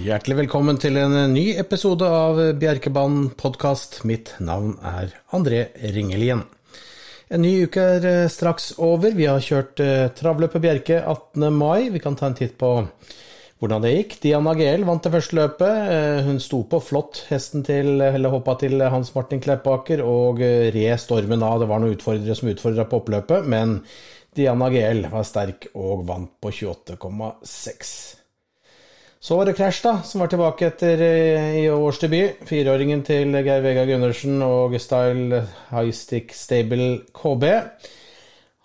Hjertelig velkommen til en ny episode av Bjerkebanen podkast. Mitt navn er André Ringelien. En ny uke er eh, straks over. Vi har kjørt eh, travløpet Bjerke 18. mai. Vi kan ta en titt på hvordan det gikk. Diana Gehl vant det første løpet. Eh, hun sto på flott hesten til, eller hoppa til Hans Martin Kleppaker og red stormen av. Det var noen utfordrere som utfordra på oppløpet, men Diana Gehl var sterk og vant på 28,6. Så var det Crash, da, som var tilbake etter i års debut. Fireåringen til Geir Vega Gundersen og Style High Stick Stable KB.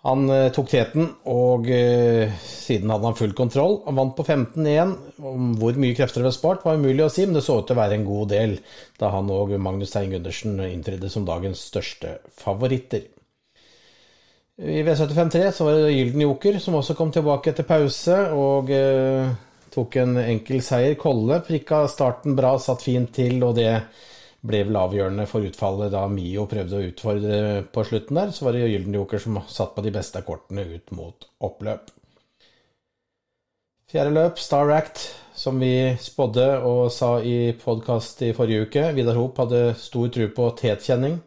Han eh, tok teten, og eh, siden hadde han full kontroll. Han vant på 15-1. Om hvor mye krefter det var spart, var umulig å si, men det så ut til å være en god del da han og Magnus Stein Gundersen inntredde som dagens største favoritter. I V75-3 så var det Gylden Joker som også kom tilbake etter pause, og tok en enkel seier. Kolle prikka starten bra, satt fint til, og det ble vel avgjørende for utfallet da Mio prøvde å utfordre på slutten der. Så var det Gyldenjoker som satt på de beste kortene ut mot oppløp. Fjerde løp, Star Act, som vi spådde og sa i podkast i forrige uke. Vidar Hop hadde stor tro på tetkjenning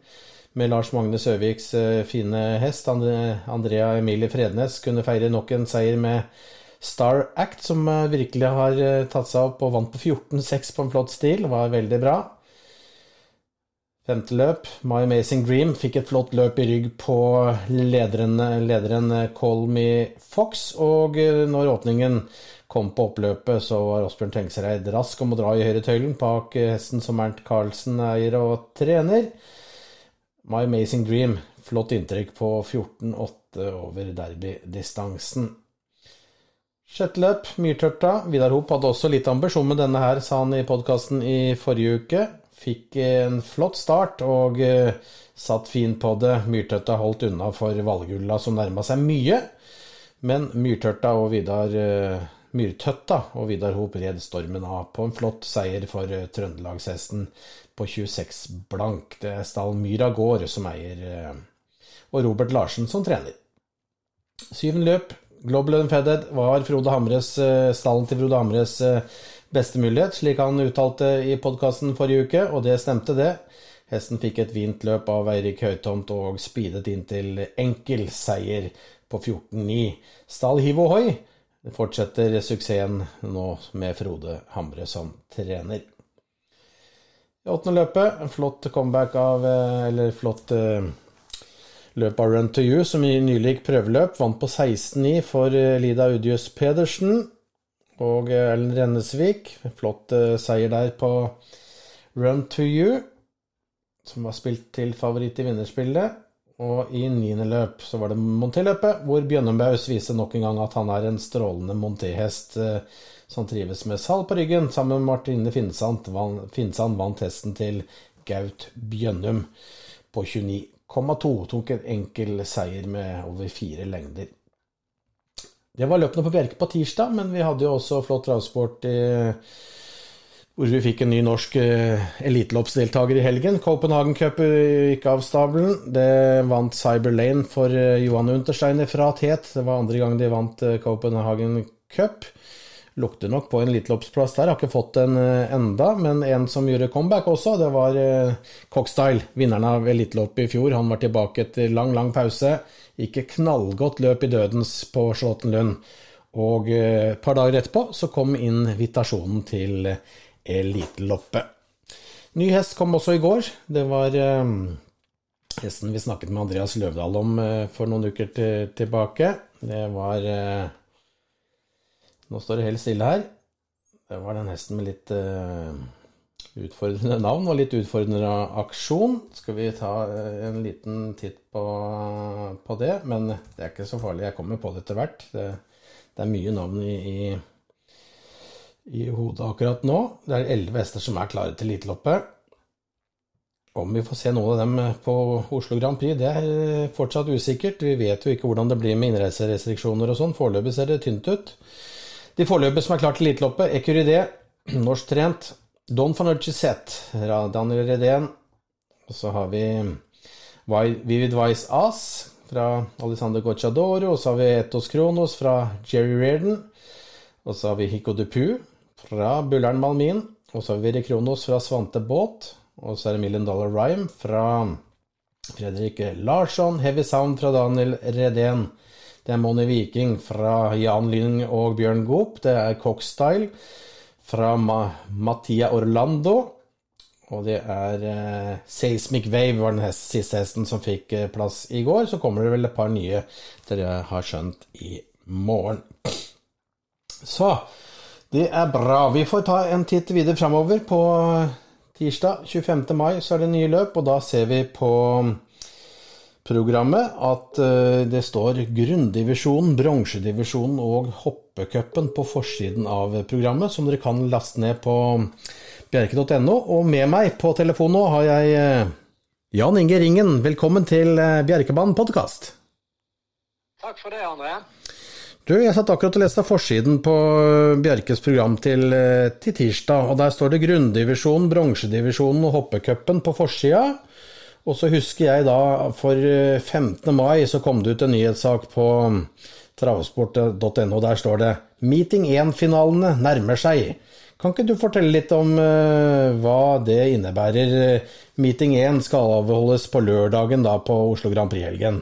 med Lars Magne Søviks eh, fine hest. Andrea Emilie Frednes kunne feire nok en seier med Star Act, som eh, virkelig har eh, tatt seg opp og vant på 14-6 på en flott stil, var veldig bra. Femte løp, My Amazing Dream, fikk et flott løp i rygg på lederen, lederen eh, Call Me Fox, og når åpningen kom på oppløpet, så var Osbjørn Tengsreid rask om å dra i høyretøylen bak hesten som Ernt Karlsen eier og trener. My Amazing Dream, flott inntrykk på 14-8 over derbydistansen. Sjette løp, Myrtørta. Vidar Hop hadde også litt ambisjon med denne her, sa han i podkasten i forrige uke. Fikk en flott start og uh, satt fint på det. Myrtørta holdt unna for Valgulla, som nærma seg mye. Men Myrtørta og Vidar uh, Myrtøtta og Vidar Hop red stormen av på en flott seier for uh, trøndelagshesten på 26 blank. Det er stall Myra gård som eier, og Robert Larsen som trener. Syvende løp, Global Unfedded var Frode Hamres, eh, stallen til Frode Hamres eh, beste mulighet, slik han uttalte i podkasten forrige uke, og det stemte, det. Hesten fikk et vint løp av Eirik Høytomt og speedet inn til enkel seier på 14-9. Stall hiv ohoi fortsetter suksessen nå med Frode Hamre som trener. I åttende løpet, flott comeback av eh, Eller flott Løpet av Run to You, som i nylig gikk prøveløp, vant på 16,9 for eh, Lida Udius Pedersen og eh, Ellen Rennesvik. Flott eh, seier der på Run to You, som var spilt til favoritt i vinnerspillet. Og i niende løp så var det Monté-løpet, hvor Bjønnembaus viser nok en gang at han er en strålende Monté-hest som trives med sal på ryggen. Sammen med Martine Finnsand, vant hesten til Gaut Bjønnum på 29 1,2 tok en enkel seier med over fire lengder. Det var løpene på Bjerke på tirsdag, men vi hadde jo også flott travsport hvor vi fikk en ny norsk eh, eliteloppsdeltaker i helgen. Copenhagen Cup gikk av stabelen. Det vant Cyber Lane for eh, Johan Untersteiner fra Tet. Det var andre gang de vant eh, Copenhagen Cup. Lukter nok på en eliteloppsplass der. Har ikke fått en uh, enda, men en som gjorde comeback også, det var uh, Cockstyle, vinneren av eliteloppet i fjor. Han var tilbake etter lang, lang pause. Gikk et knallgodt løp i dødens på Slåttenlund. Og uh, et par dager etterpå så kom invitasjonen til eliteloppet. Ny hest kom også i går. Det var hesten vi snakket med Andreas Løvdahl om for noen uker tilbake. Det var nå står det helt stille her. Det var den hesten med litt uh, utfordrende navn og litt utfordrende aksjon. Skal vi ta uh, en liten titt på, på, det? Men det er ikke så farlig. Jeg kommer på det etter hvert. Det, det, er mye navn i, i, i, hodet akkurat nå. Det er elleve hester som er klare til eliteloppet. Om vi får se noen av dem på Oslo Grand Prix, det er fortsatt usikkert. Vi vet jo ikke hvordan det blir med innreiserestriksjoner og sånn. Foreløpig ser det tynt ut. De foreløpige som er klart til eliteloppet, Ecuridé, norsktrent. Don van Urchisset, Daniel Redén. Og så har vi Vivid Vice As fra Alexander Gocciadoro. Og så har vi Etos Kronos fra Jerry Reardon. Og så har vi Hico Dupu fra Bullern Malmin. Og så har vi Viri Kronos fra Svante Båt. Og så er det Million Dollar Rhyme fra Fredrik Larsson. Heavy Sound fra Daniel Redén. Det er Money Viking fra Jan Lyng og Bjørn Goop. Det er Cockstyle fra Ma Mattia Orlando. Og det er eh, Seismic Wave var den hest, siste hesten som fikk eh, plass i går. Så kommer det vel et par nye dere har skjønt i morgen. Så det er bra. Vi får ta en titt videre framover. På tirsdag 25. mai så er det nye løp, og da ser vi på programmet at eh, det står grunndivisjonen, bronsedivisjonen og hoppecupen på forsiden av programmet, som dere kan laste ned på bjerke.no. Og med meg på telefon nå har jeg eh, Jan Inge Ringen. Velkommen til eh, Bjerkebanen podkast. Takk for det, André. Du, jeg satt akkurat og leste forsiden på Bjerkes program til, til tirsdag, og der står det grunndivisjonen, bronsedivisjonen og hoppecupen på forsida. Og så husker jeg da, for 15. Eh, mai så kom det ut en nyhetssak på mm, travsport.no. Der står det 'Meeting 1-finalene nærmer seg'. Kan ikke du fortelle litt om uh, hva det innebærer? Meeting 1 skal avholdes på lørdagen da på Oslo Grand Prix-helgen.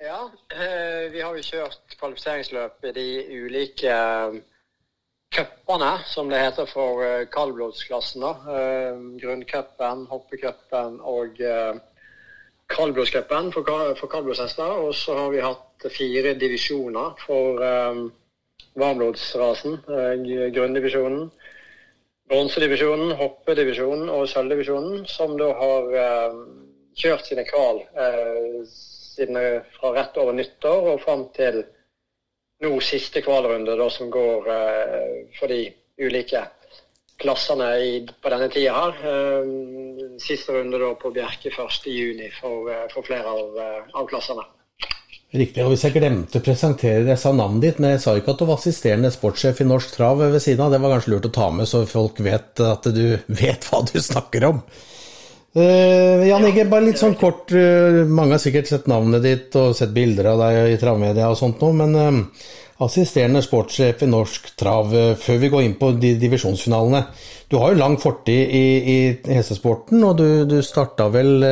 Ja, uh, vi har jo kjørt kvalifiseringsløp i de ulike cupene, som det heter for uh, kaldblodsklassen. Uh, Grunncupen, hoppecupen og uh, kaldblodscupen for, for kaldblodshester. Og så har vi hatt fire divisjoner for um, varmblodsrasen. Grunndivisjonen, bronsedivisjonen, hoppedivisjonen og sølvdivisjonen, som da har kjørt sine kval siden, fra rett over nyttår og fram til nå siste kvalrunde da, som går uh, for de ulike klassene i, på denne tida her. Uh, siste runde da på Bjerke 1.6 for, uh, for flere av, av, klassene. Riktig. og Hvis jeg glemte å presentere det, jeg sa navnet ditt, men jeg sa ikke at du var assisterende sportssjef i Norsk Trav ved siden av. Det var kanskje lurt å ta med, så folk vet at du vet hva du snakker om. Uh, Jan Inge, bare litt sånn kort. Uh, mange har sikkert sett navnet ditt og sett bilder av deg i travmedia og sånt noe, men uh, assisterende sportssjef i Norsk Trav, før vi går inn på de divisjonsfinalene. Du har jo lang fortid i, i hestesporten, og du, du starta vel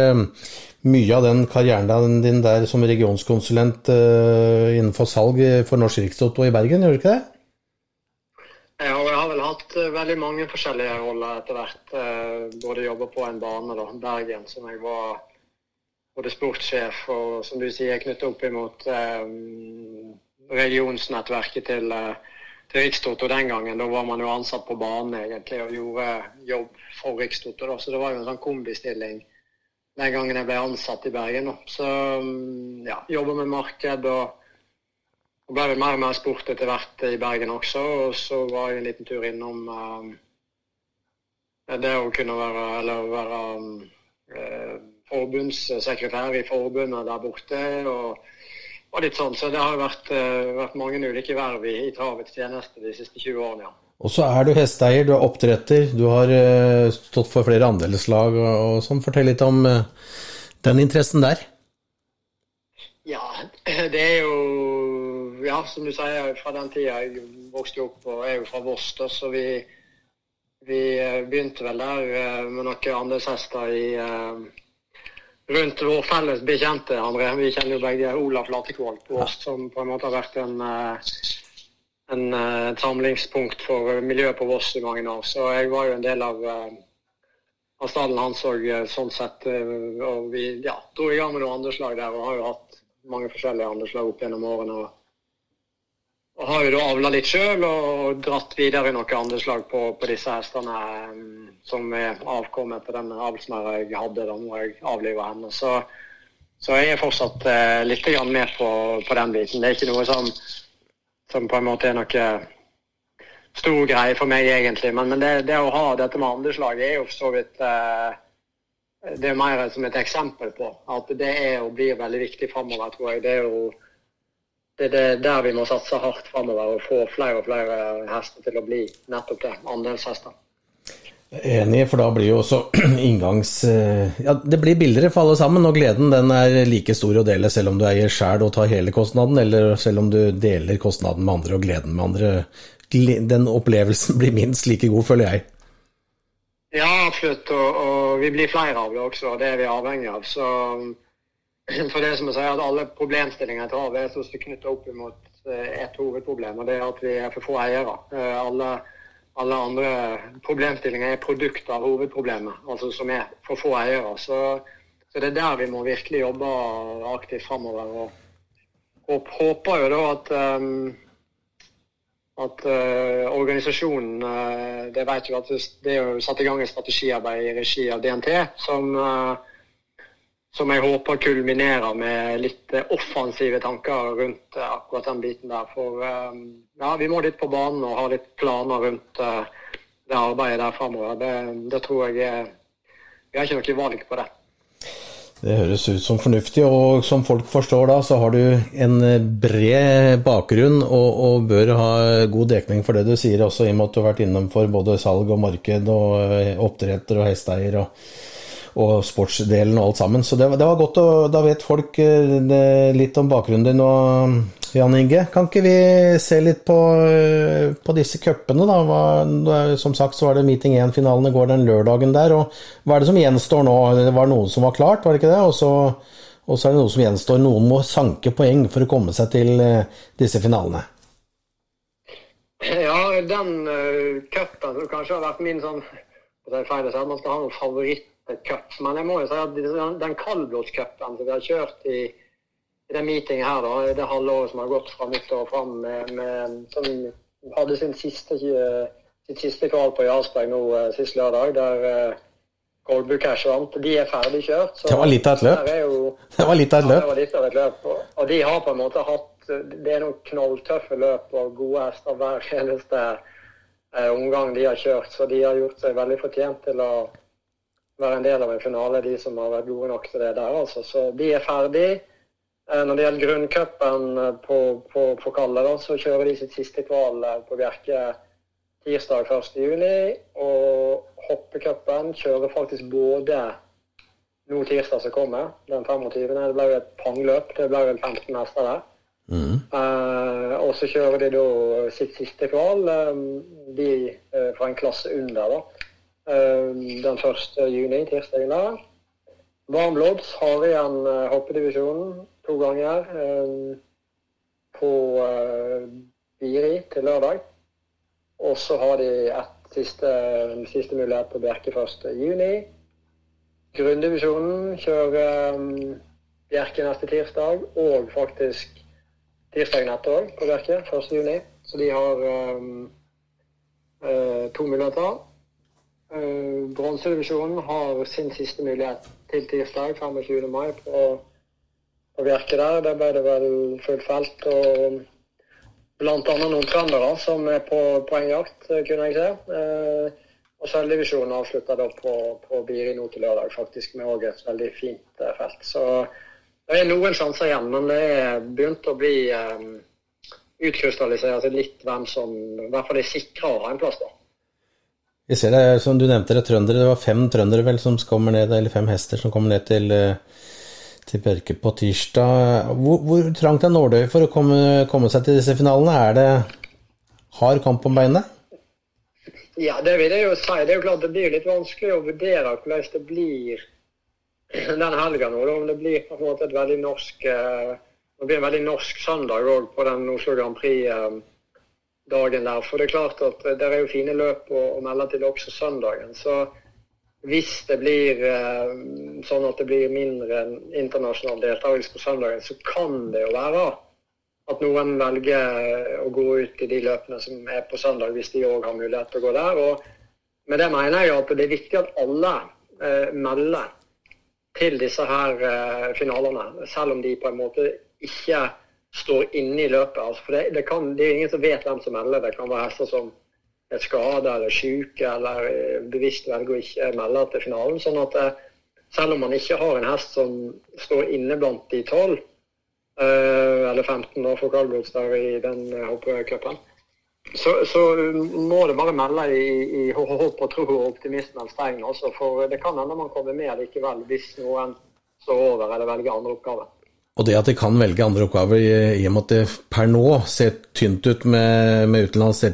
mye av den karrieren din der som regionskonsulent innenfor salg for Norsk Rikstoto i Bergen, gjør du ikke det? Ja, og jeg har vel hatt uh, veldig mange forskjellige roller etter hvert. Uh, både jobba på en bane, da, Bergen, som jeg var både sportssjef og som du sier, knyttet opp imot eh, regionsnettverket til, uh, til Rikstoto den gangen. Da var man jo ansatt på banen egentlig og gjorde jobb for Rikstoto. Så det var jo en sånn kombistilling den gangen jeg ble ansatt i Bergen. Da. Så um, ja, jobba med marked og og ble vel mer og mer spurt etter hvert i Bergen også. Og så var jeg en liten tur innom uh, det å kunne være, eller være uh, forbundssekretær i forbundet der borte. og, og litt sånn, Så det har vært, uh, vært mange ulike verv i, i travets tjeneste de siste 20 årene. ja. Og så er du hesteeier, du er oppdretter, du har stått for flere andelslag og, og sånn. Fortell litt om den interessen der. Ja, det er jo ja, som du sier, fra den tida jeg vokste opp og er jo fra Voss, så vi, vi, eh, begynte vel der eh, med noen andelshester i eh, rundt vår felles bekjente, André. Vi kjenner jo begge Olaf Latekvold på Voss, som på en måte har vært en, en, et samlingspunkt for miljøet på Voss i mange år. Så jeg var jo en del av, av stallen hans òg, sånn sett. Og vi ja, dro i gang med noen andre slag der, og har jo hatt mange forskjellige andre slag opp gjennom årene. og og har jo da avla litt sjøl og dratt videre noen andre slag på, på disse hestene um, som er avkommet etter den avlsmæra jeg hadde da når jeg avliva henne. Så, så, jeg er fortsatt eh, litt med på, på, den biten. Det er ikke noe som, som på en måte er noe stor greie for meg, egentlig. Men, men det, det, å ha dette med andelslag er jo for så vidt eh, Det er mer som et eksempel på at det er og blir veldig viktig framover, tror jeg. Det er jo det er der vi må satse hardt framover og få flere og flere hester til å bli nettopp det, andelshester. Enig, for da blir jo også inngangs... Eh, ja, det blir billigere for alle sammen, og gleden den er like stor å dele selv om du eier sjæl og tar hele kostnaden, eller selv om du deler kostnaden med andre og gleden med andre. den opplevelsen blir minst like god, føler jeg. Ja, absolutt. Og, og, vi blir flere av det også, og det er vi avhengig av. Så for det som jeg sier, at alle problemstillinger i travet er så knytta opp mot eh, ett hovedproblem, og det er at vi er for få eiere. Eh, alle, alle andre problemstillinger er produkter av hovedproblemet, altså som er for få eiere. Så, så det er der vi må virkelig jobbe aktivt framover. Og, og håper jo da at um, at uh, organisasjonen uh, Det vet jo at det er jo satt i gang et strategiarbeid i regi av DNT som uh, som jeg håper kulminerer med litt eh, offensive tanker rundt eh, akkurat den biten der. For eh, ja, vi må litt på banen og ha litt planer rundt det arbeidet der framover. Det, det, tror jeg Vi har ikke noe valg på det. Det høres ut som fornuftig, og som folk forstår da, så har du en bred bakgrunn og, og bør ha god dekning for det du sier, også i og med at du har vært innenfor både salg og marked og oppdretter og hesteeier. og og sportsdelen og alt sammen. Så det, det var godt, og da vet folk det, litt om bakgrunnen din og Jan Inge. Kan ikke vi se litt på, eh, på disse cupene, da? Hva, som sagt så var det meeting 1-finalen i går den lørdagen der. og Hva er det som gjenstår nå? Det var noe som var klart, var det ikke det? Og så, og så er det noe som gjenstår. Noen må sanke poeng for å komme seg til eh, disse finalene. Ja, den uh, cupen som kanskje har vært min sånn det er feil å si at man skal ha noen favoritt cup. Men jeg må jo si at den kaldblodscupen som vi har kjørt i, i den meetingen her, da, det halvåret som har gått fra nyttår og fram, med, med, som hadde sin siste, sitt siste kval på Jarlsberg nå eh, sist lørdag, der uh, Goldbook Cash vant, de er ferdig kjørt. det var litt av et løp. Jo, det var litt av et løp. Ja, det var litt av et løp. Og, de har på en måte hatt Det er noen knalltøffe løp og gode hester hver eneste eh, omgang de har kjørt, så de har gjort seg veldig fortjent til å være en del av en finale, de som har vært gode nok til det der. altså. Så de er ferdig. Eh, når det gjelder grunncupen eh, på, på, på Kalle, da, så kjører de sitt siste kval eh, på Bjerke tirsdag 1.6. Og hoppecupen kjører faktisk både nå tirsdag som kommer, den 25. Det ble jo et pangløp. Det ble vel 15 hester der. Mm. Uh, og så kjører de da sitt siste kval, um, de uh, fra en klasse under. da. Ehm, den 1. juni, tirsdagen der. Varmbloods har igjen eh, hoppedivisjonen to ganger ehm, på eh, Biri til lørdag. Og så har de et siste, siste mulighet på Bjerke 1. juni. Grunndivisjonen kjører um, Bjerke neste tirsdag, og faktisk tirsdagen etter òg på Bjerke 1. juni. Så de har um, uh, to muligheter. Uh, Bronsedivisjonen har sin siste mulighet til tirsdag 25. mai på, å virke der. Der ble det vel fullt felt. og Bl.a. noen trøndere som er på poengjakt, eh, kunne jeg se. Uh, og sølvdivisjonen avslutta da på, på Biri nå til lørdag, faktisk med òg et veldig fint uh, felt. Så det er noen sjanser igjen, men det er begynt å bli um, utkrystallisert litt hvem som i hvert fall er sikra å ha en plass. da. Vi ser det, som du nevnte, det trøndere. Det var fem trøndere vel som kommer ned, eller fem hester som kommer ned til, eh, til Bjørke på tirsdag. Hvor, hvor trangt er nåløyet for å komme, komme, seg til disse finalene? Er det hard kamp om beinet? Ja, det vil jeg jo si. Det er jo klart det blir litt vanskelig å vurdere hvordan det blir den helga nå. Om det blir på en måte et veldig norsk eh, det blir en veldig norsk søndag òg på den Oslo Grand Prix eh, dagen der. For det er klart at det er jo fine løp å, å melde til også søndagen. Så hvis det blir eh, sånn at det blir mindre internasjonal deltakelse på søndagen, så kan det jo være at noen velger å gå ut i de løpene som er på søndag, hvis de òg har mulighet til å gå der. Og med det mener jeg at det er viktig at alle eh, melder til disse her eh, finalene, selv om de på en måte ikke står inne i løpet. Altså, for det, det, kan, det, er ingen som vet hvem som melder. Det kan være hester som er skada eller syke eller eh, bevisst velger å ikke melde til finalen. sånn at eh, selv om man ikke har en hest som står inne blant de tolv, eh, eller 15 da for kaldblods der i den hoppecupen, så, så, må det bare melde i, i håp og tro og optimismens tegn også. For det kan hende man kommer med likevel hvis noen står over eller velger andre oppgaver. Og det at de kan velge andre oppgaver i, og med at det per nå ser tynt ut med, med utenlands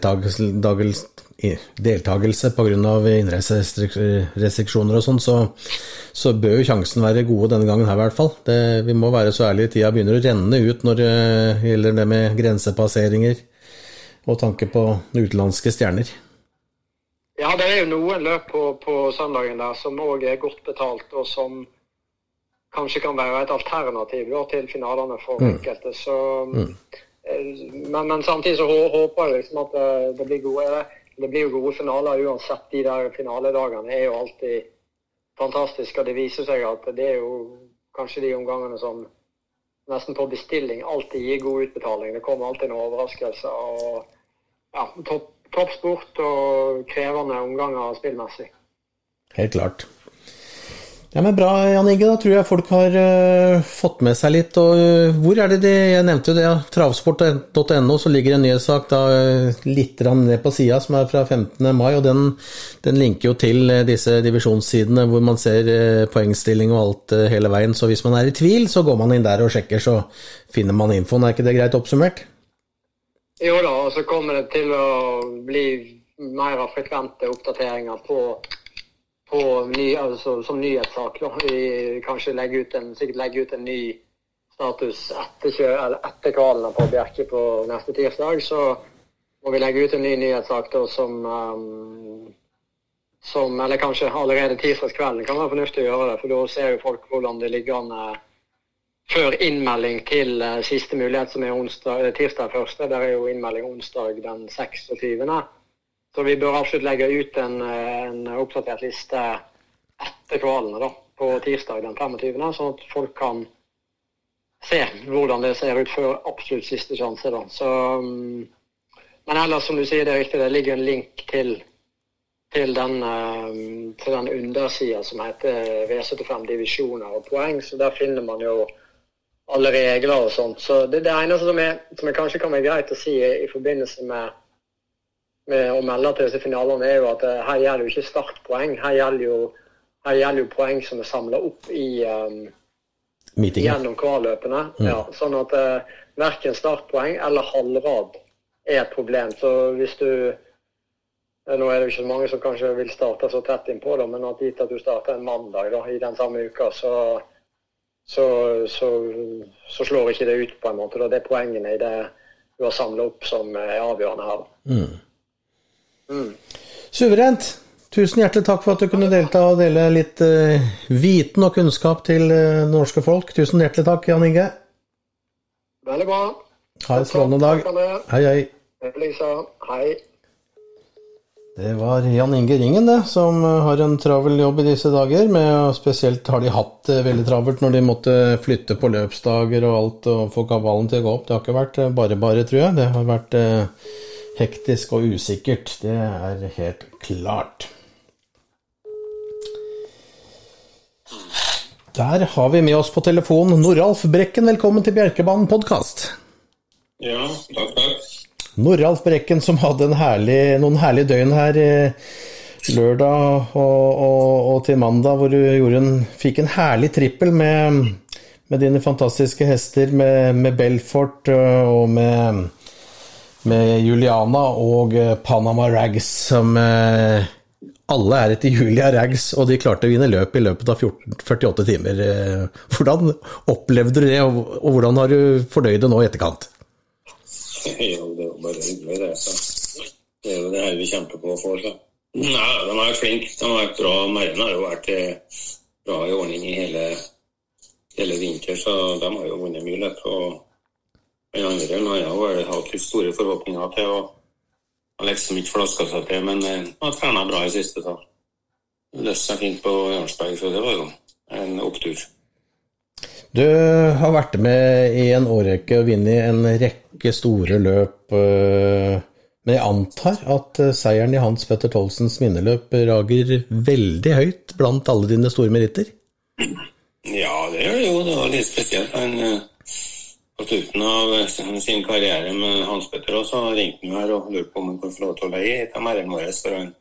deltakelse pga. innreiserestriksjoner og sånn, så, så, bør jo sjansen være gode denne gangen her i hvert fall. Det, vi må være så ærlige, tida begynner å renne ut når det gjelder det med grensepasseringer og tanke på utenlandske stjerner. Ja, det er jo noen løp på, på søndagen der som òg er godt betalt, og som kanskje kan være et alternativ da, til finalene for mm. enkelte. Så, mm. Eh, men, men, samtidig så håper jeg liksom at det, det, blir gode det blir jo gode finaler uansett. De der finaledagene er jo alltid fantastiske. Og det viser seg at det er jo kanskje de omgangene som nesten på bestilling alltid gir god utbetaling. Det kommer alltid noen overraskelser. og ja, topp, toppsport og krevende omganger spillmessig. Helt klart. Ja, men Bra, Jan Inge. Da tror jeg folk har uh, fått med seg litt. og uh, Hvor er det de Jeg nevnte jo det, travsport.no, så ligger en nyhetssak da uh, litt ned på sida, som er fra 15. mai. og Den, den linker jo til disse divisjonssidene hvor man ser poengstilling og alt hele veien. Så hvis man er i tvil, så går man inn der og sjekker, så finner man infoen. Er ikke det greit oppsummert? Jo da, og så kommer det til å bli mer frekvente oppdateringer på på ny, altså, som nyhetssak. Kanskje legge ut en, sikkert legge ut en ny status etter, etter kvalen på Bjerke på neste tirsdag. Så må vi legge ut en ny nyhetssak da, som, um, som Eller kanskje allerede tirsdagskvelden kan være fornuftig å gjøre det. For da ser jo folk hvordan det ligger an uh, før innmelding til uh, siste mulighet, som er onsdag, tirsdag første. Der er jo innmelding onsdag den 26. Så vi bør absolutt legge ut en, en oppdatert liste etter kvalene da, på tirsdag den 25., sånn at folk kan se hvordan det ser ut før absolutt siste sjanse. Da. Så, mm, men ellers, som du sier, det er riktig, det ligger en link til, til den, mm, til den undersida som heter V75 divisjoner og poeng. Så der finner man jo alle regler og sånt. Så det, det eneste som, er, som kanskje kan være greit å si i forbindelse med med å melde til disse finalene, er jo at uh, her gjelder jo ikke startpoeng. Her gjelder jo, her gjelder jo poeng som er samla opp i um, gjennom kvalløpene. Mm. Ja, sånn at uh, eh, verken startpoeng eller halvrad er et problem. Så hvis du Nå er det jo ikke så mange som kanskje vil starte så tett innpå, da, men at gitt at du starter en mandag da, i den samme uka, så, så, så, så, slår ikke det ut på en måte. Da. Det er poengene i det du har samla opp som er avgjørende her. Mm. Mm. Suverent. Tusen hjertelig takk for at du kunne delta og dele litt uh, viten og kunnskap til uh, norske folk. Tusen hjertelig takk, Jan Inge. Veldig bra. Ha en strålende dag. Hei, hei. Lisa. Hei. Det var Jan Inge Ringen, det, som eh, har en travel jobb i disse dager. Med, spesielt har de hatt det veldig travelt når de måtte flytte på løpsdager og alt og få kabalen til å gå opp. Det har ikke vært bare bare, tror jeg. Det har vært uh, hektisk og usikkert. Det er helt klart. Der har vi med oss på telefon Noralf Brekken. Velkommen til Bjerkebanen podkast. Ja, takk, takk. Noralf Brekken som hadde herlig, noen herlige døgn her eh, lørdag og, og, og, til mandag, hvor du en, fikk en herlig trippel med, med dine fantastiske hester, med, med Belfort eh, og med med Juliana og eh, Panama Rags, som eh, alle er etter Julia Rags, og de klarte å vinne løp i løpet av 14, 48 timer. Eh, hvordan opplevde du det, og hvordan har du fordøyd det nå i etterkant? Jo, det var bare hyggelig, det. Så. Det er jo det her vi kjemper på få. Så. Nei, de har vært flinke. De har vært bra. Merren har jo vært bra i ordning i hele, hele vinter, så de har jo vunnet mye løp. og den andre han har vel hadde litt store forhåpninger til. og har liksom ikke flaska seg til, men har trena bra i siste. da. Løste seg fint på Jarlsberg, så det var jo en opptur. Du har vært med i en årrekke og vunnet en rekke store løp. Eh, men jeg antar at eh, seieren i Hans Petter Tolsens minneløp rager veldig høyt blant alle dine store meritter? Ja, det gjør det jo. Det var litt spesielt. men... eh, på slutten av sin karriere med Hans Petter også, så ringte han her og lurte på om han kunne få lov til å leie et av merene våre. For han,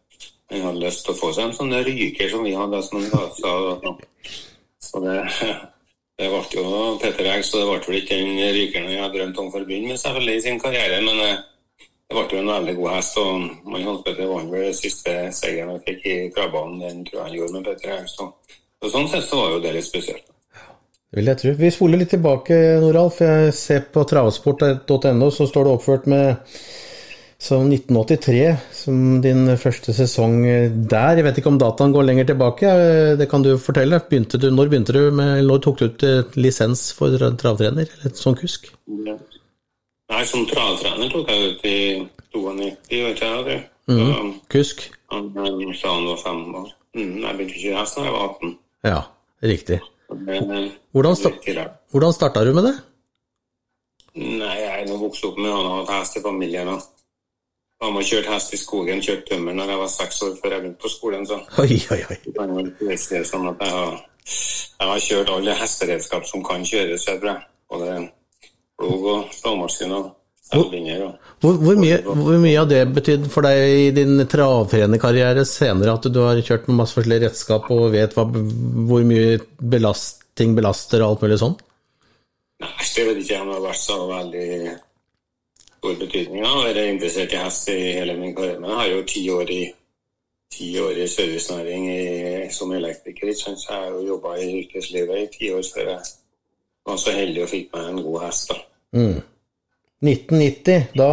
han, hadde lyst til å få seg en sånn ryker som vi hadde. som han sa. Så det, det ble jo Petter Egg, så det ble vel ikke den rykeren han hadde drømt om for å begynne med selvfølgelig i sin karriere. Men eh, det ble jo en veldig god hest. og Hans Petter vant vel siste seieren han fikk i Krabbanen. Den tror jeg han gjorde med Petter Egg. Så sånn sett så var jo det litt spesielt. Det vil jeg tro. Vi spoler litt tilbake, Noralf. Jeg ser på travsport.no, så står det oppført med som 1983 som din første sesong der. Jeg vet ikke om dataen går lenger tilbake, det kan du fortelle. Begynte du, når begynte du med, når tok du ut lisens for travtrener, eller som kusk? Nei, som travtrener tok jeg ut i 92, vet jeg. Mm. Kusk? Han sa han var fem år. Mm, jeg begynte ikke hest da jeg var 18. Ja, riktig. Hvordan, sta hvordan starta du med det? Nei, Jeg er vokst opp med han har hatt hest i familien. Og Mamma kjørte hest i skogen, kjørte tømmer når jeg var seks år før jeg begynte på skolen. Så. Oi, oi, oi. Det sånn at jeg har, jeg har kjørt alle hesteredskap som kan kjøres, jeg tror jeg. Både plog og slåmaskin og. Hvor, hvor, mye, hvor mye av det betydde for deg i din travtrenerkarriere senere at du har kjørt med masse forskjellige redskap og vet hva, hvor mye belast, ting belaster og alt mulig sånn? Nei, det vet ikke om det har vært så veldig stor betydning. Jeg har vært interessert i hest i hele min karriere, men jeg har jo ti år i, ti år i servicenæring som elektriker. Så jeg har jo jobba i yrkeslivet i ti år før jeg var så heldig og fikk meg en god hest. da. Mm. 1990, da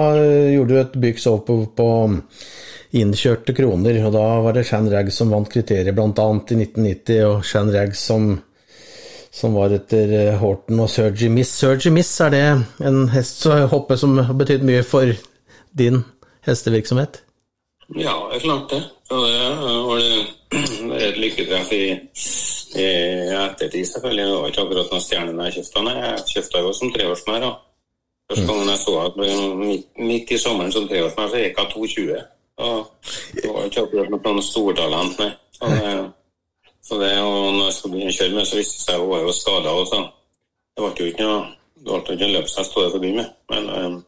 gjorde du et byks over på, på innkjørte kroner, og da var det Shan Rags som vant kriteriet, bl.a. i 1990, og Shan Rags som som var etter Horten Horton og Surgy Miss. Surgy Miss, er det en hest som har betydd mye for din hestevirksomhet? Ja, det er klart det. Og det var et lykketreff i, i ettertid, selvfølgelig. Det var ikke akkurat noen stjerne da jeg kjøpte den. Jeg kjøpte jo som treårsmær. Første gangen jeg så henne midt, i sommeren som treårsmann, så gikk jeg 2,20. Det var ikke akkurat noe stortalent, nei. Så det, så det, og når jeg skulle begynne å kjøre med, så viste det seg hun var jo skada. Det ble jo ikke noe det ble ikke en løpshest å begynne med. Men, um,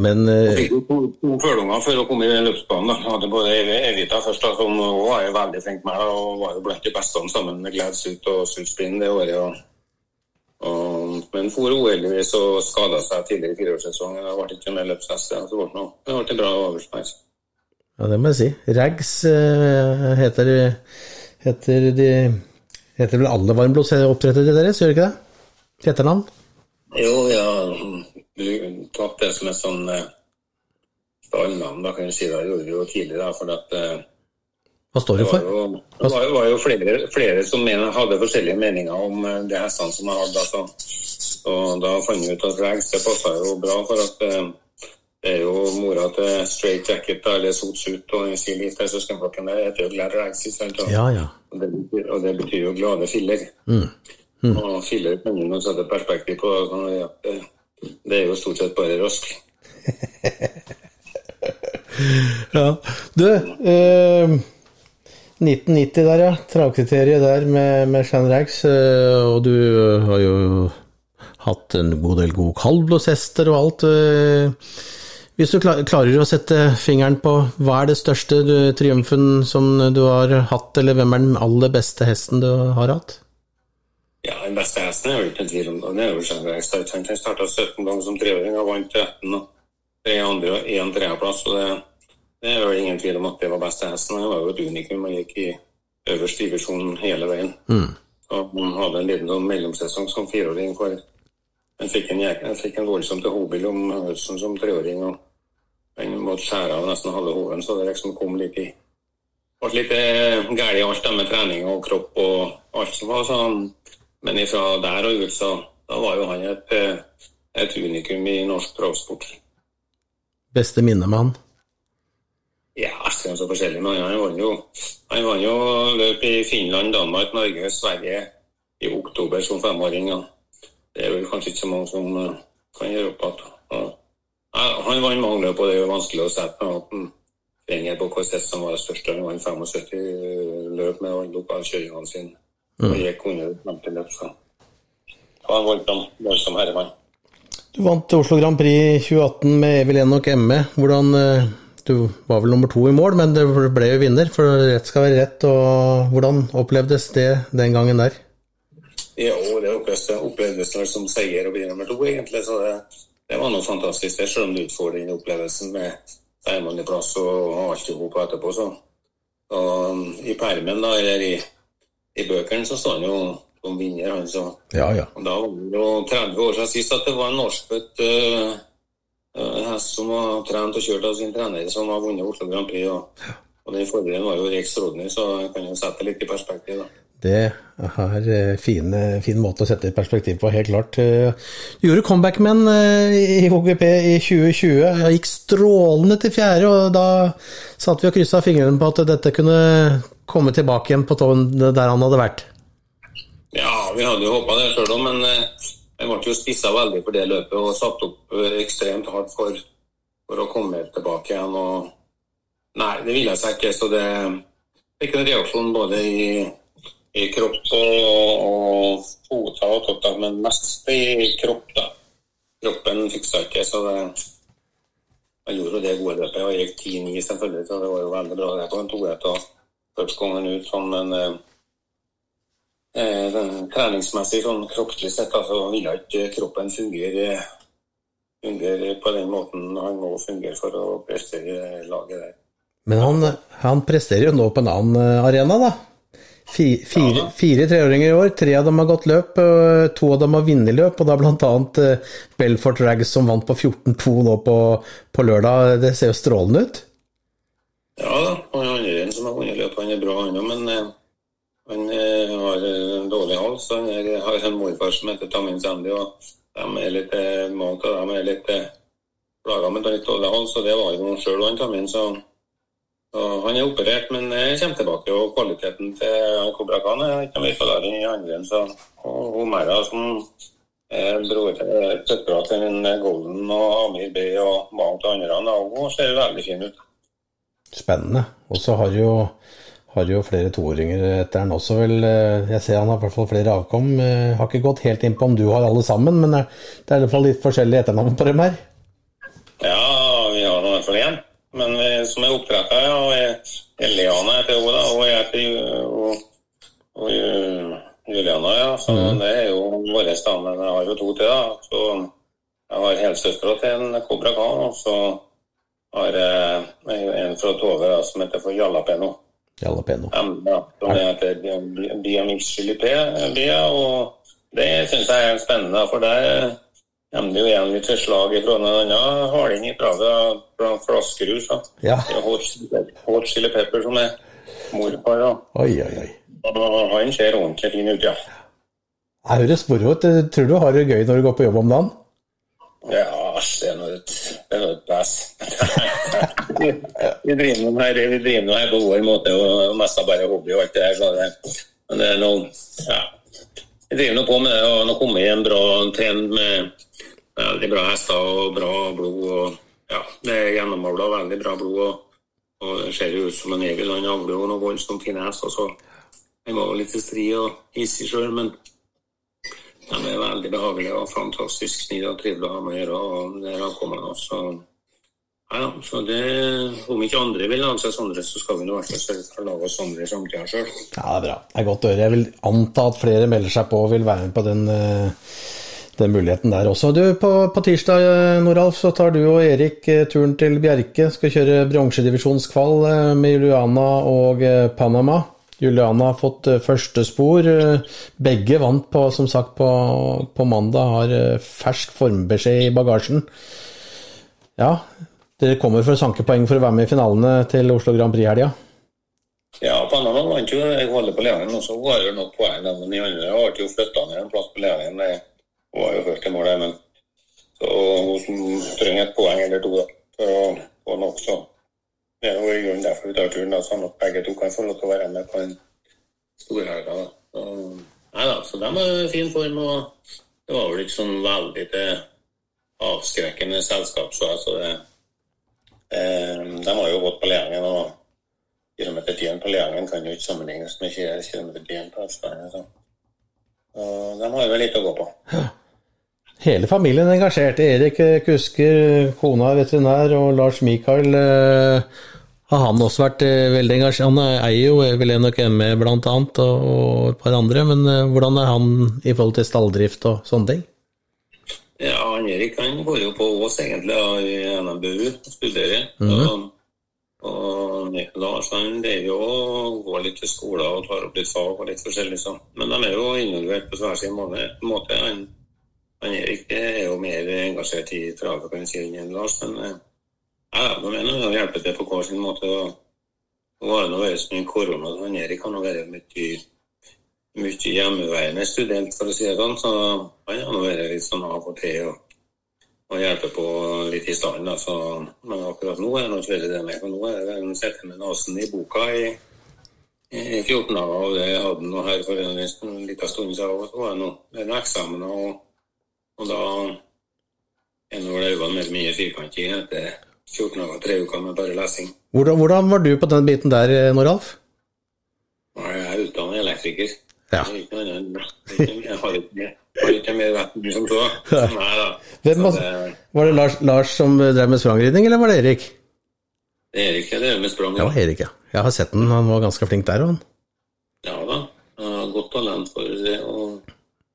men uh, fikk jo to, to følunger før hun kom i løpsbanen. da. Hadde både Evita først, da, som hun var jo veldig flink med, og var jo blant de beste sammen med Gladsuit og Sulspin det året. Og, og, men for uheldigvis så skada seg tidligere i fireårssesongen. Det ble ikke mer løpshest. Det ble, noe, det ble en bra avlsmeis. Ja, det må jeg si. Rags uh, heter det heter de heter vel alle varmblodsoppdrettere deres, gjør det ikke det? Etternavn? Jo, ja. Du tatt det som et sånn uh, stallnavn, da kan du si det. gjorde vi jo tidligere, for at uh, Hva står det for? Det var jo, det var, var jo flere, flere, som mener, hadde forskjellige meninger om det de hestene som jeg hadde. Altså. Og da fant vi ut at Rags det passa jo bra, for at uh, det er jo mora til Straight Jacket eller Sot Suit og si litt til søskenflokken der heter jo Glad Rags. Ja, ja. Og, det betyr, og det betyr jo glade filler. Mm. Mm. Og filler kan du sette perspektiv på. Ja, det, det, er jo stort sett bare rask. ja. Du, eh, 1990 der, ja. Travkriteriet der med, med Shan Rags. Eh, og du har jo hatt en god del gode kaldblåshester og alt. Eh, hvis du klarer å sette fingeren på hva er det største du, triumfen som du har hatt, eller hvem er den aller beste hesten du har hatt? Ja, Den beste hesten er jo ikke en tvil om det. Det er jo Jean Rags. Han starta 17 ganger som treåring og vant 13. og er andre og én tredjeplass. Det, det er jo ingen tvil om at det var beste hesten. Han var jo et unikum. og gikk i øverste divisjon hele veien. Mm. Og han hadde en liten sånn mellomsesong som fireåring. for Han fikk en, jeg fikk en voldsom til hobil om høsten som treåring. og den måtte skjære av nesten halve hoven, så det liksom kom litt i ble litt galt i alt det med trening og kropp og alt som var sånn. Men ifra der og ut, så da var jo han et, eh, et unikum i norsk travsport. Beste minne med han? Er så forskjellig. Men han vant jo, han vant jo løp i Finland, Danmark, Norge, Sverige i oktober som femåring. Ja. Det er vel kanskje ikke så mange som eh, kan gjøre opp igjen. Han vant mange løp, og det er jo vanskelig å sette noen finger på hvilken hest som var det største. Han vant 75 løp med alle lokalkjøringene sine. Og gikk under 50 løp, så han vant dem som herremann. Du vant Oslo Grand Prix 2018 med Evil Enok ME. Hvordan eh, Du var vel nummer to i mål, men det ble jo vinner, for rett skal være rett. og Hvordan opplevdes det den gangen der? Jo, det opplevdes vel som seier å bli nummer to, egentlig. Så det, det var noe fantastisk, det, selv om du får den opplevelsen med plass og alt i hop etterpå. Så. Og i permen, da, eller i, i bøkene, så står han jo som vinner, han. Så. Ja, ja. Og da var det jo 30 år siden sist at det var en norskfødt uh, hest som var trent og kjørt av sin trener, som har vunnet Oslo Grand Prix. Og, og den fordelen var jo ekstraordinær, så jeg kan jo sette det litt i perspektiv. da. Det er en fin, fin, måte å sette i perspektiv på, helt klart. Du gjorde comeback med i HGP i 2020. Jeg gikk strålende til fjerde, og da satt vi og kryssa fingrene på at dette kunne komme tilbake igjen på tåen der han hadde vært. Ja, vi hadde jo håpa det sjøl òg, men jeg ble jo spissa veldig for det løpet og satt opp ekstremt hardt for, for å komme tilbake igjen. og Nei, det ville seg ikke. Så det fikk en reaksjon både i i kropp og, og foter og totter, men mest i kropp, da. Kroppen fiksa ikke, så det Jeg gjorde det gode løpet. Jeg gikk 10-9 selvfølgelig, så det var jo veldig bra. Det på en tohet og første gangen ut sånn, men eh, eh treningsmessig, sånn kroppslig sett, så altså, ville ikke kroppen fungere, fungere på den måten han må fungere for å prestere laget der. Men han, han presterer jo nå på en annen eh, arena, da? Fire, fire, fire treåringer i år, tre av dem har gått løp, to av dem har vunnet løp, og da bl.a. Eh, Belfort Rags som vant på 14-2 nå på, på, lørdag. Det ser jo strålende ut? Ja da, han andre en som har vunnet løp, han er bra han òg, men han uh, har en dårlig hals. Han har en morfar som heter Tamin Sandy, og de er litt, uh, mange av dem er litt plaga med litt dårlig hals, og det var jo sjøl han Tamin, så og han er operert, men kommer tilbake. Og kvaliteten til Kobra Khan er ikke noe for i andre enn så. Og Homera, som er søstera til Golden og Amir B og mange av andre, hun ser veldig fin ut. Spennende. Og så har jo har jo flere toåringer etter han også, vel. Jeg ser han har i hvert fall flere avkom. Jeg har ikke gått helt inn på om du har alle sammen, men det er i hvert fall litt forskjellige etternavn på dem her. Ja, vi har i hvert fall én. Men vi, eh, som er oppdretta, ja. Eliana heter hun, da. Og jeg heter og, og, Juliana, ja. Så mm. det er jo våre da. Men jeg har jo to til, da. Så jeg har helsøstera til en Kobra Khan, og så har jeg en fra Tove da, som heter for Jalapeno. Jalapeno. Ja, som heter Biamixilipea, og det syns jeg er spennende, for der kommer det jo igjen litt slag fra en annen harding i Praga, fra Flaskerus. Ja. Hot Chili Pepper som er morfar. Da. Oi, oi, oi. Han ser ordentlig fin ut, ja. Jeg høres moro ut. Tror du har det gøy når du går på jobb om dagen? Ja, det er noe, det er noe pass. vi driver nå her, her, på vår måte, og mest bare hobby og alt det der. Men det er noe Ja. Vi driver nå på med det, og nå kommer vi en bra trend med veldig bra hester og bra blod. og ja, Det er gjennomavla veldig bra blod. og, og Det ser ut som en egel. Han avler jo noe voldsomt fine hester. så Han var litt stri og hissig sjøl, men de er veldig behagelige og fantastisk snille og trivelige å ha med å gjøre. og det har kommet også. Ja, så det, Om ikke andre vil lage seg sånne, så skal vi nå i hvert fall sørge for å lage oss sånne i samtida sjøl. Ja, det er bra. Det er godt å høre. Jeg vil anta at flere melder seg på og vil være med på den uh den muligheten der også. Du, på, på tirsdag Noralf, så tar du og Erik eh, turen til Bjerke. Skal kjøre bronsedivisjonskval eh, med Juliana og eh, Panama. Juliana har fått første spor. Begge vant på, som sagt på, på mandag, har fersk formbeskjed i bagasjen. Ja, dere kommer for å sanke poeng for å være med i finalene til Oslo Grand Prix-helga? Ja, Panama vant jo. Jeg holder på lederen også. Hun har jo nok poeng, men de andre har jo flytta ned en plass på lederen. Hun har jo først i mål, men så hun trenger et poeng eller to da, for å få nok, så det er jo i grunnen derfor vi tar turen. Da, sånn at begge to kan få lov til å være med på en storhelga. Nei da, så de er i fin form. og Det var vel ikke sånn veldig til avskrekkende selskap, så så det eh, De har jo gått på Leangen, og kilometertiden 10 på Leangen kan jo ikke sammenlignes med kilometertiden 10 på Østlandet. Så. Og de har jo litt å gå på. Hele familien engasjerte. Erik kusker, kona er veterinær, og Lars Mikael eh, Har han også vært eh, veldig engasjert? Han eier jo Velenok ME blant annet, og et par andre, men eh, hvordan er han i forhold til stalldrift og sånne ting? Ja, han Erik han går jo på Ås egentlig i NMBU og studerer. Mhm. og, og Lars han det er jo å gå litt til skolen og tar opp litt fag og litt forskjellig sånn. Men de er jo involvert på hver sin måte. Han, han Erik er jo mer engasjert i travet kan si, enn Lars, men eh, ja, de mener jeg hjelpe til på hver sin måte. Nå har det vært så mye korona, han Erik har nå vært mye mye hjemmeværende student, for å si det sånn. Så han har nå vært litt sånn av og til og, og hjelper på litt i stand. Så, men akkurat nå er det ikke veldig det med. For nå er det han sitter med nesen i boka i, i 14 dager, og det hadde han nå her for en liten stund siden. Så var det nå noen eksamener, og, og da er nå øynene mer mye firkantige etter 14 dager, tre uker med bare lesing. Hvordan, hvordan var du på den biten der, eh, Noralf? Jeg er utdannet elektriker. Ja. Jeg har ikke, har ikke mer vett enn du som så. Nei da. Var, det, var det Lars, Lars som drev med sprangridning, eller var det Erik? det er drev det med sprang. Var Erik, ja. Jeg har sett den, han var ganske flink der, han. Ja da. Han har godt talent for det. Og,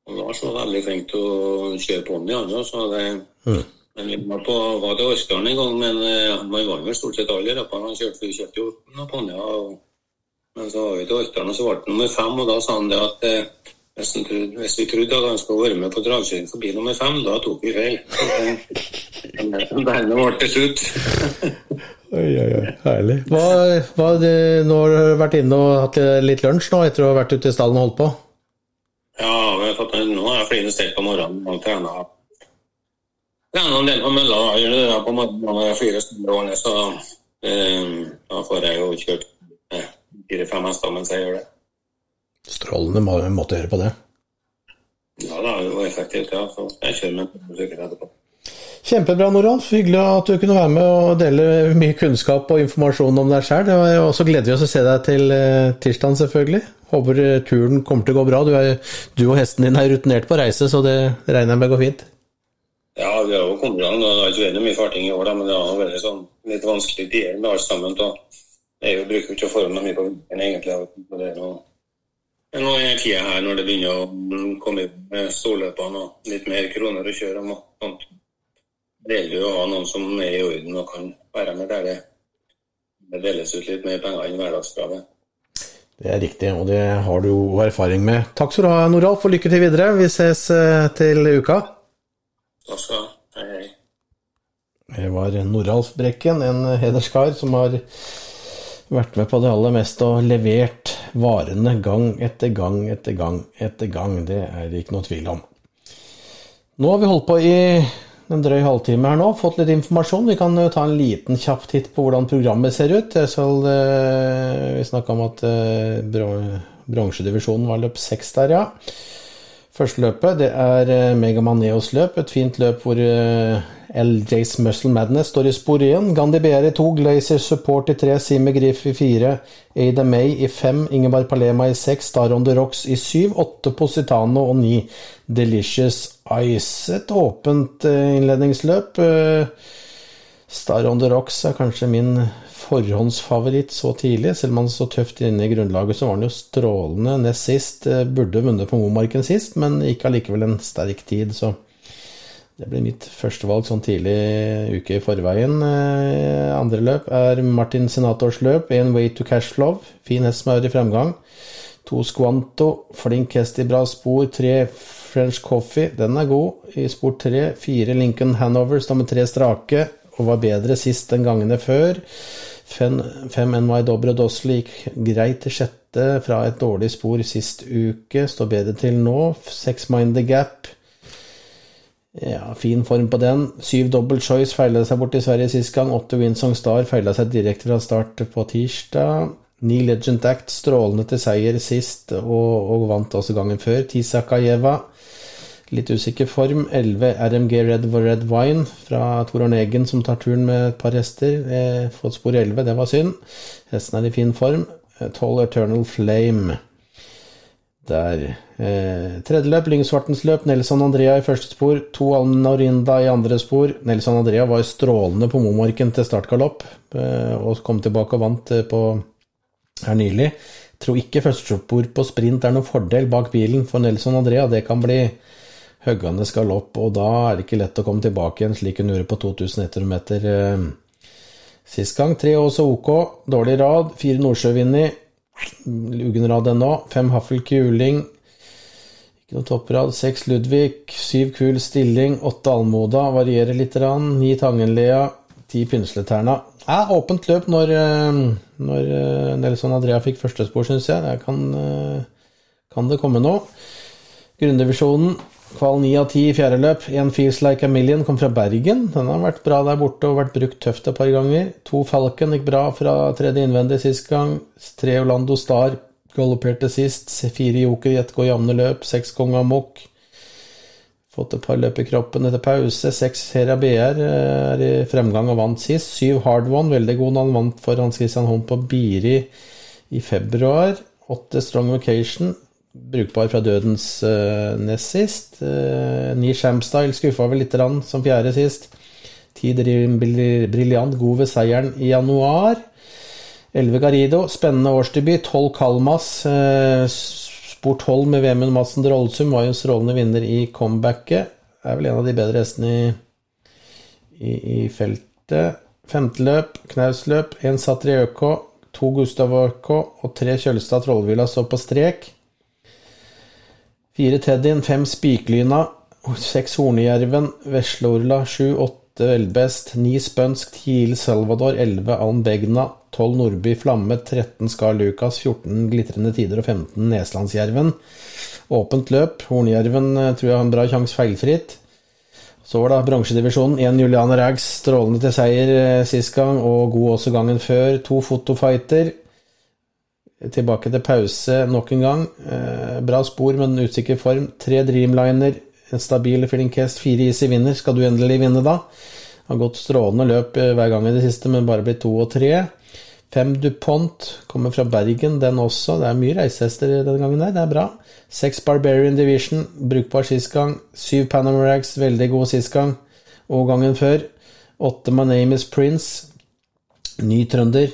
og Lars var veldig flink til å kjøre ponni, han òg. Så det Mm. Men vi var, på, var til Orkdalen en gang, men eh, man var vel stort sett alle løpene. Han kjørte, vi kjørte jo noen ponnier. og- Men så var vi til Orkdalen, og så ble han nummer fem, og da sa han det at eh, hvis, trodde, hvis vi trodde at han skulle være med på dragkjøring forbi nummer fem, da tok vi feil. Dermed ble det slutt. Oi, oi, oi, herlig. Hva, hva, nå har du vært inne og hatt litt lunsj nå, etter å ha vært ute i stallen og holdt på? Ja, har nå er jeg flin stelt på morgenen og trener. Trener en del på mølla. da, Gjør det på morgenen når jeg stunder årene, så eh, da får jeg jo kjørt eh, fire-fem hester mens jeg gjør det. Strålende må- måte å gjøre på det. Ja, det er jo effektivt, ja. Så jeg kjører med sykkel etterpå. Kjempebra, Noralf. Hyggelig at du kunne være med og dele mye kunnskap og informasjon om deg sjøl. Og så gleder vi oss å se deg til eh, tirsdag, selvfølgelig. Håper turen kommer til å gå bra. Du, er, du og hesten din er rutinert på reise, så det regner jeg med går fint. Ja, vi har jo kommet gang. Det har ikke vært mye farting i år, men det har vært sånn litt vanskelig tider med alt sammen. Da. Jeg bruker ikke å forme mye på vinteren, egentlig. Det er noe er i tida her når det begynner å mm, komme storløpene og litt mer kroner å kjøre om sånt. Det gjelder jo å ha noen som er i orden og kan være med der det, det deles ut litt mer penger enn hverdagskravet. Det er riktig, og det har du jo erfaring med. Takk skal du ha, Noralf, og lykke til videre. Vi ses eh, til uka. Skal hei, hei. Det var Noralf Brekken, en hederskar som har vært med på det aller meste og levert varene gang etter gang etter gang etter gang. Det er det ikke noe tvil om. Nå har vi holdt på i en drøy halvtime her nå, fått litt informasjon. Vi kan jo ta en liten kjapp titt på hvordan programmet ser ut. Jeg skal, eh, vi snakka om at eh, bronsedivisjonen var løp seks der, ja. Første løpet det er eh, Megaman Neos løp, et fint løp hvor eh, LJs Muscle Madness står i spor igjen. Gandhi BR i 2, Glazer Support i 3, Simi Griff i 4, Ada May i 5, Ingeborg Palema i 6, Star on the Rocks i 7, 8 Positano og 9 Delicious Ice. Et åpent eh, innledningsløp. Star on the Rocks er kanskje min forhåndsfavoritt så tidlig. Selv om han så tøft inne i grunnlaget, så var han jo strålende nest sist. Eh, Burde vunnet på Momarken sist, men gikk allikevel en sterk tid, så det blir mitt førstevalg sånn tidlig uke i forveien. Eh, Andre løp er Martin Senators løp, en Way to cash love Fin hest som er i fremgang. To Squanto, flink hest i bra spor. Tre French Coffee, den er god i spor tre. Fire Lincoln Hanover med tre strake og var bedre sist enn gangene før. Fem, NY Dobrodossel gikk greit til sjette fra et dårlig spor sist uke. Står bedre til nå. Seks Mind the Gap. Ja, fin form på den. Syv Double Choice feila seg bort i Sverige sist gang. Åtte Winsong Star feila seg direkte fra start på tirsdag. Ni Legend Act strålende til seier sist, og, og vant også gangen før. Tisakajeva Sakajeva litt usikker form. 11 RMG Red Red Wine fra Tor Arne Eggen som tar turen med et par hester. Eh, fått spor 11, det var synd. Hesten er i fin form. 12 Eternal Flame. der. Eh, tredje løp, Lyngsvartens løp. Nelson Andrea i første spor. To Alnorinda i andre spor. Nelson Andrea var strålende på Momarken til startgalopp, eh, og kom tilbake og vant eh, på her nylig. Tror ikke førstespor på sprint er noen fordel bak bilen for Nelson Andrea. Det kan bli høggende galopp, og da er det ikke lett å komme tilbake igjen slik hun gjorde på 2100 meter eh, sist gang. Tre også OK, dårlig rad. Fire Nordsjøvinni. lugen rad ennå. Fem Haffel Kuling. Ikke noe topprad. Seks Ludvig. Syv Kul Stilling. Åtte Almoda. Varierer litt. Ni Tangenlea. Ti Pynsleterna. Ja, åpent løp når, eh, når eh, Nelson Andrea fikk førstespor, syns jeg. Der kan, kan det komme noe. Grunndivisjonen Kval 9 av 10 i fjerde løp. En Feels Like a Million kom fra Bergen. Den har vært bra der borte og vært brukt tøft et par ganger. To Falcon gikk bra fra tredje innvendig sist gang. Tre Orlando Star galopperte sist. Fire Joker i ett går jevne løp. Seks Kong Amok. Fått et par løp i kroppen etter pause. Seks Hera BR eh, er i fremgang og vant sist. Syv Hard One, veldig god når han vant for Hans Christian Holm på Biri i februar. Åtte Strong Vacation brukbar fra dødens uh, nest sist. Uh, Ni Shamstyle skuffa vel litt grann som fjerde sist. Tid briljant, god ved seieren i januar. 11 Garido, spennende årsdebut. 12 Kalmas. Uh, sport 12 med Vemund Madsen Drollsum var jo strålende vinner i comebacket. Er vel en av de bedre hestene i, i, i feltet. Femteløp, knausløp. Én Satriøko, to Gustav ØK og tre Kjølstad Trollvilla står på strek. Fire Teddyen, fem Spiklyna, seks hornjerven, Vesleorla, sju, åtte Velbest, ni Spønsk, ti Il Salvador, elleve albegna, tolv Nordby Flamme, 13 Skar lucas, 14 Glitrende Tider og 15 Neslandsjerven. Åpent løp. Hornejerven eh, tror jeg har en bra sjanse feilfritt. Så var det bransjedivisjonen. Én Juliane Rags, strålende til seier eh, sist gang, og god også gangen før. To Fotofighter. Tilbake til pause nok en gang. Eh, bra spor, men usikker form. Tre Dreamliner, en stabil Fillinkest, fire Easy vinner. Skal du endelig vinne, da? Har gått strålende løp eh, hver gang i det siste, men bare blitt to og tre. Fem DuPont kommer fra Bergen, den også. Det er mye reisehester denne gangen der, det er bra. Seks Barbarian Division, brukbar sist gang. Syv Panama Rags, veldig god sist gang og gangen før. Åtte My Name Is Prince, ny trønder.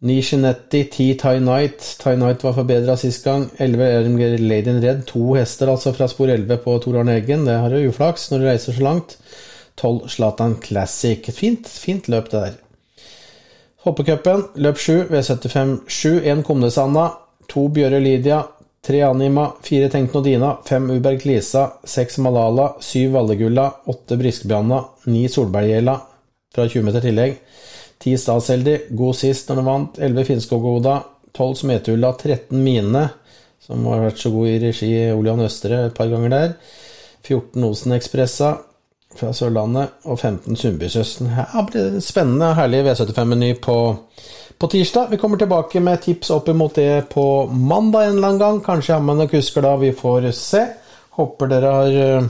9 Genetti, 10 Tie Night. Tie Night var forbedra sist gang. 11 Ermger Lady in Red. To hester altså fra spor 11 på Tor Arne Eggen. Det har du uflaks når du reiser så langt. 12 Zlatan Classic. Fint, fint løp, det der. Hoppecupen, løp 7, V75 7. 1 Komnesanda. 2 Bjøre Lydia. 3 Anima. 4 Tenk Nodina. 5 Uberg Lisa. 6 Malala. 7 Vallegulla. 8 Briskebjanna. 9 Solbergjela fra 20 meter tillegg. 10 Statsheldig, god sist når du vant. 11 Finnskogoda, 12 Smetulla, 13 Mine, som har vært så god i regi Olian Østre et par ganger der. 14 Osen-Ekspressa fra Sørlandet, og 15 Sundbysøsten. Ja, spennende og herlig V75-meny på, på, tirsdag. Vi kommer tilbake med tips opp imot det på mandag en eller annen gang. Kanskje har med noen kusker da, vi får se. Håper dere har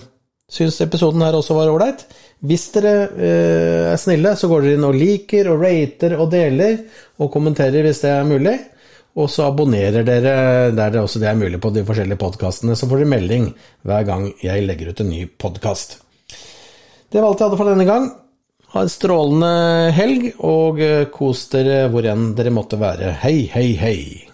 syntes episoden her også var ålreit. Hvis dere eh, er snille, så går dere inn og liker og rater og deler og kommenterer hvis det er mulig. Og så abonnerer dere der det også det er mulig på de forskjellige podkastene, så får dere melding hver gang jeg legger ut en ny podkast. Det var alt jeg hadde for denne gang. Ha en strålende helg, og eh, kos dere hvor enn dere måtte være. Hei, hei, hei.